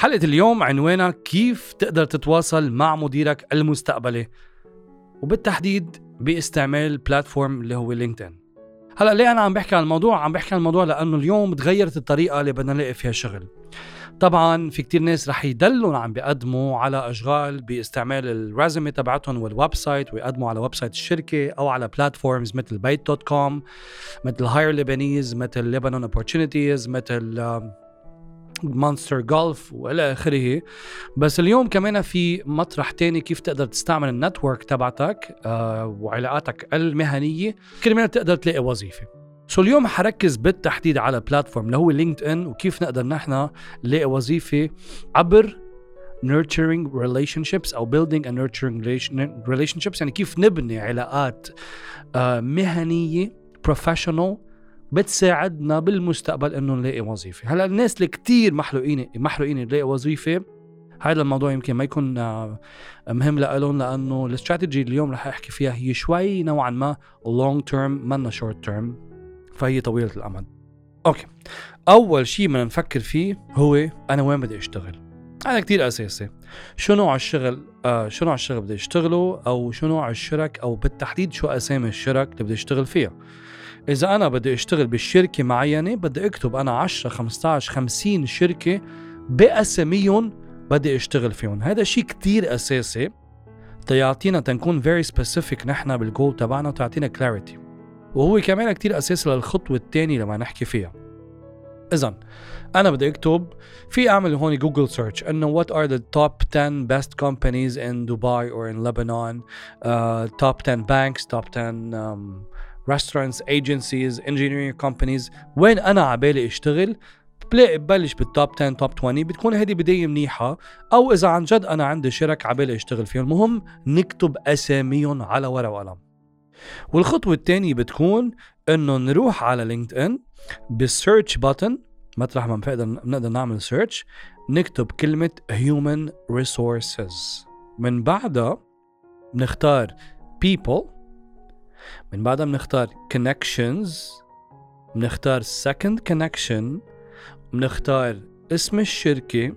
حلقة اليوم عنوانها كيف تقدر تتواصل مع مديرك المستقبلي. وبالتحديد باستعمال platform اللي هو LinkedIn. هلا ليه أنا عم بحكي عن الموضوع؟ عم بحكي عن الموضوع لأنه اليوم تغيرت الطريقة اللي بدنا نلاقي فيها شغل. طبعا في كتير ناس رح يضلوا عم بيقدموا على أشغال باستعمال ال resume تبعتهم وال website ويقدموا على website الشركة أو على platforms مثل Bayt dot com مثل Hire Lebanese مثل Lebanon Opportunities مثل مونستر جولف والى آخره. بس اليوم كمان في مطرح تاني كيف تقدر تستعمل ال network تبعتك آه وعلاقاتك المهنية. كرمال تقدر تلاقي وظيفة. so اليوم حركز بالتحديد على platform اللي هو LinkedIn وكيف نقدر نحن نلاقي وظيفة عبر nurturing relationships أو building a nurturing relationships. يعني كيف نبني علاقات آه مهنية professional بتساعدنا بالمستقبل إنه نلاقي وظيفة. هلأ الناس اللي كثير محروقين محروقين يلاقي وظيفة هذا الموضوع يمكن ما يكون آه، مهم لهم لأنه الاستراتيجي اليوم رح أحكي فيها هي شوي نوعا ما long term منا short term فهي طويلة الأمد. أوكي. أول شيء بدنا نفكر فيه هو أنا وين بدي أشتغل؟ هذا كتير أساسي. شو نوع الشغل؟ آه شو نوع الشغل بدي أشتغله؟ أو شو نوع الشرك أو بالتحديد شو أسامي الشرك اللي بدي أشتغل فيها؟ إذا أنا بدي أشتغل بشركه معينة بدي أكتب أنا 10 15 50 شركة بأساميهم بدي أشتغل فيهم. هذا شيء كتير أساسي. تيعطينا تنكون very specific نحن بالجول تبعنا وتعطينا clarity وهو كمان كتير أساسي للخطوة الثانية لما نحكي فيها. اذا أنا بدي أكتب في أعمل هون Google search أنه what are the top 10 best companies in Dubai or in Lebanon uh, top 10 banks top 10 um, restaurants agencies engineering companies. وين أنا عبالي أشتغل؟ بلاقي ببلش بال top 10 top 20 بتكون هذه بداية منيحة. أو إذا عن جد أنا عندي شرك عبالي أشتغل فيهم. المهم نكتب أساميهم على ورقة وقلم. والخطوة الثانية بتكون إنه نروح على LinkedIn بال search button مطرح ما بنقدر بنقدر نعمل search نكتب كلمة human resources. من بعدها بنختار people. من بعدها بنختار connections بنختار second connection بنختار اسم الشركة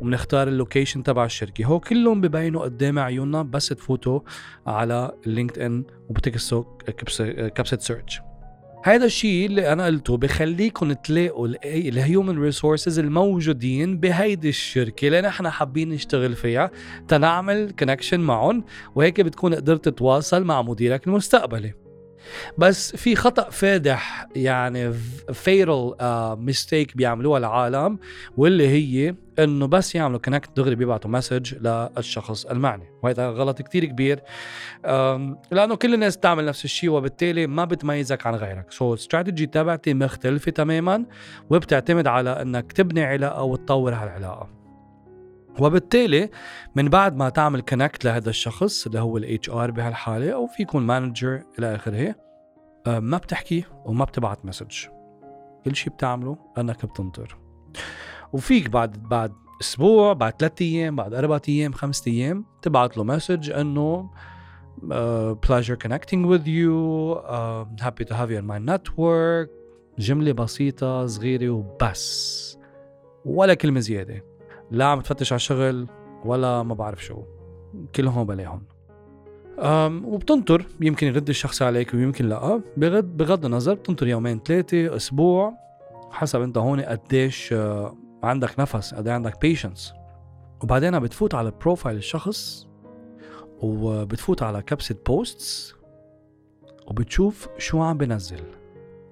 وبنختار ال location تبع الشركة. هو كلهم ببينوا قدام عيوننا بس تفوتوا على LinkedIn وبتكسوا كبسة search هذا الشيء اللي أنا قلته بخليكم تلاقوا ال human resources الموجودين بهيدي الشركة اللي نحن حابين نشتغل فيها. تنعمل connection معهم وهيك بتكون قدرت تتواصل مع مديرك المستقبلي. بس في خطأ فادح يعني viral mistake بيعملوها العالم واللي هي إنه بس يعملوا connect دغري بيبعتوا message للشخص المعني وهذا غلط كتير كبير. لأنه كل الناس بتعمل نفس الشيء وبالتالي ما بتميزك عن غيرك. so so, الاستراتيجي تبعتي مختلفة تماما وبتعتمد على إنك تبني علاقة وتطور هالعلاقة. وبالتالي من بعد ما تعمل connect لهذا الشخص اللي هو ال HR بهالحالة أو في يكون manager إلى آخره ما بتحكي وما بتبعت message كل شيء بتعمله انك بتنطر. وفيك بعد بعد أسبوع بعد ثلاث أيام بعد أربع أيام خمس أيام تبعت له message إنه uh, pleasure connecting with you uh, happy to have you in my network جملة بسيطة صغيرة وبس ولا كلمة زيادة. لا عم تفتش على شغل ولا ما بعرف شو. كلهم بلاهم وبتنطر. يمكن يرد الشخص عليك ويمكن لا. بغض بغض النظر بتنطر يومين ثلاثة أسبوع. حسب أنت هون قديش آه، عندك نفس قد عندك patience وبعدين بتفوت على profile الشخص وبتفوت على كبسة posts وبتشوف شو عم بنزل.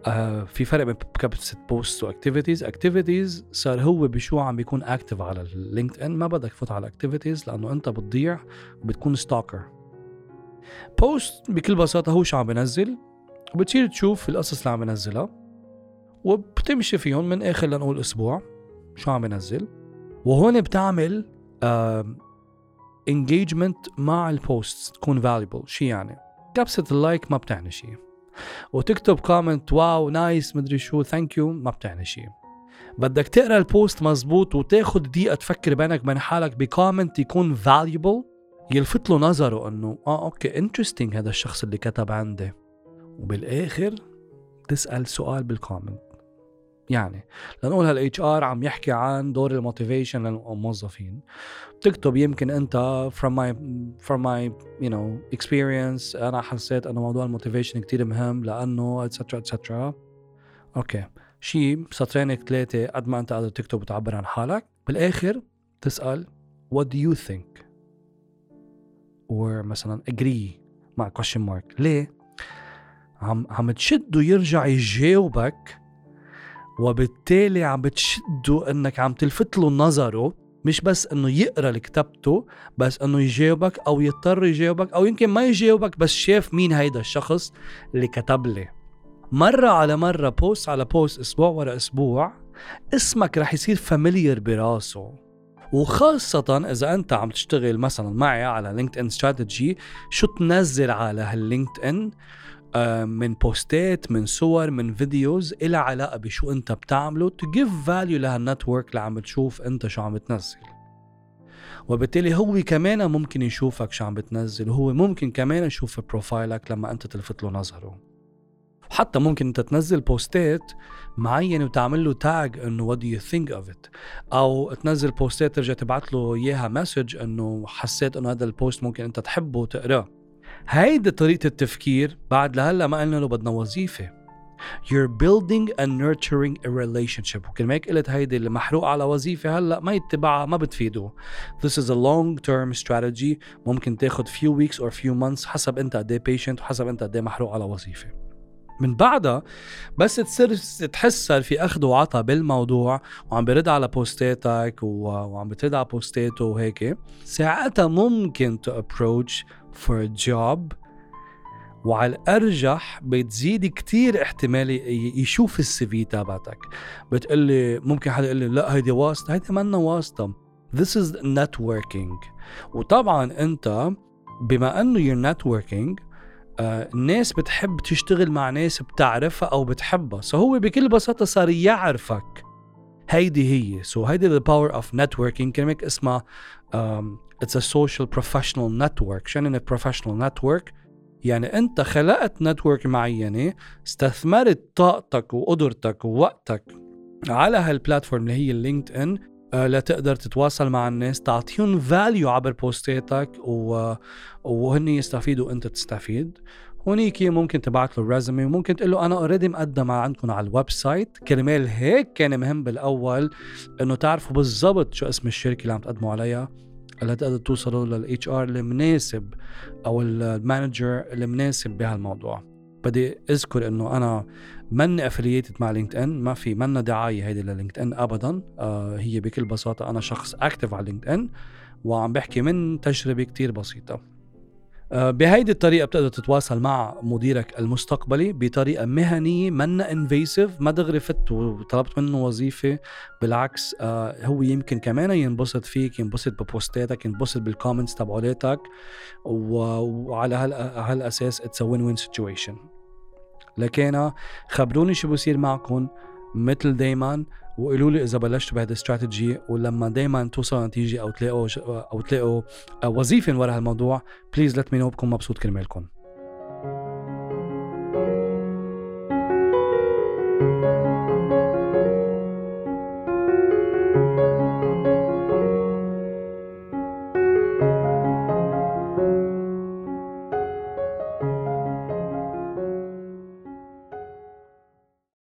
آه في فرق بين كبسة post و activities activities صار هو بشو عم بيكون active على ال LinkedIn ما بدك تفوت على activities لأنه أنت بتضيع وبتكون stalker post بكل بساطة هو شو عم بنزل وبتصير تشوف القصص اللي عم بنزلها وبتمشي فيهم من آخر لنقول أسبوع شو عم بنزل وهون بتعمل engagement uh, مع ال post تكون valuable شي يعني؟ كبسة ال like ما بتعني شي. وتكتب comment wow nice مدري شو thank you ما بتعني شي. بدك تقرأ ال post مزبوط وتاخد دقيقة تفكر بينك وبين حالك ب comment يكون valuable. يلفت له نظره إنه آه أوكي interesting هذا الشخص اللي كتب عندي. وبالآخر تسأل سؤال بال comment يعني. لنقول هال HR عم يحكي عن دور ال motivation للموظفين. بتكتب يمكن أنت from my from my you know experience أنا حسيت إنه موضوع ال motivation كتير مهم لأنه etcetera etcetera أوكي شيء سطرين ثلاثة قد ما أنت قادر تكتب وتعبر عن حالك. بالآخر تسأل what do you think? Or مثلا agree مع question mark. ليه؟ عم عم تشده يرجع يجاوبك وبالتالي عم بتشده إنك عم تلفت له نظره مش بس إنه يقرأ كتبته بس إنه يجاوبك أو يضطر يجاوبك أو يمكن ما يجاوبك بس شاف مين هيدا الشخص اللي كتب لي. مرة على مرة post على post أسبوع ورا أسبوع اسمك رح يصير familiar براسه. وخاصة إذا أنت عم تشتغل مثلا معي على LinkedIn strategy شو تنزل على هال LinkedIn من بوستات من صور من videos إلى علاقة بشو أنت بتعمله to give value لهال network اللي عم تشوف أنت شو عم بتنزل. وبالتالي هو كمان ممكن يشوفك شو عم بتنزل وهو ممكن كمان يشوف بروفايلك لما أنت تلفت له نظره. حتى ممكن أنت تنزل بوستات معينة وتعمل له tag إنه what you think of it أو تنزل بوستات ترجع تبعت له إياها message إنه حسيت إنه هذا البوست ممكن أنت تحبه وتقراه. هيدي طريقة التفكير بعد لهلا ما قلنا له بدنا وظيفة. You're building and nurturing a relationship. وكلمة قلت هيدي اللي محروق على وظيفة هلا ما يتبعها ما بتفيده. This is a long term strategy. ممكن تاخد few weeks or few months حسب أنت قد إيه patient وحسب أنت قد إيه محروق على وظيفة. من بعدها بس تصير تحس صار في أخذ وعطى بالموضوع وعم برد على بوستاتك وعم بترد على بوستاته وهيك. ساعتها ممكن to approach for job وعلى الأرجح بتزيد كتير احتمال يشوف ال CV تبعتك بتقلي ممكن حدا يقول لي لا هيدي واسطة هيدي منا واسطة. This is networking. وطبعا أنت بما إنه you're networking الناس بتحب تشتغل مع ناس بتعرفها أو بتحبها. so هو بكل بساطة صار يعرفك. هيدي هي. so so هيدي the power of networking كلمة اسمها it's a social professional network شنو professional network يعني أنت خلقت network معينة استثمرت طاقتك وقدرتك ووقتك على هال platform اللي هي ال LinkedIn آه، لتقدر تتواصل مع الناس تعطيهم value عبر بوستاتك و... وهن يستفيدوا وأنت تستفيد. هونيك ممكن تبعت له ال resume وممكن تقول له أنا already مقدم عندكم على ال website. كرمال هيك كان مهم بالأول إنه تعرفوا بالضبط شو اسم الشركة اللي عم تقدموا عليها. تقدر توصلوا لل HR المناسب أو ال manager المناسب بهالموضوع. بدي أذكر إنه أنا مني affiliated مع LinkedIn ما في منا دعاية هيدي لل LinkedIn ابدا. آه هي بكل بساطة أنا شخص active على LinkedIn وعم بحكي من تجربة كتير بسيطة. بهيدي الطريقة بتقدر تتواصل مع مديرك المستقبلي بطريقة مهنية منا invasive ما دغري فت وطلبت منه وظيفة. بالعكس آه هو يمكن كمان ينبسط فيك ينبسط ببوستاتك ينبسط بال comments تبعولاتك. وعلى هالأساس it's win win situation لكن خبروني شو بصير معكم مثل دايما وقولوا لي إذا بلشتوا بهذا الاستراتيجي ولما دائما توصلوا نتيجة أو تلاقوا أو تلاقوا وظيفة من وراء هالموضوع please let me know بكون مبسوط كرمالكم.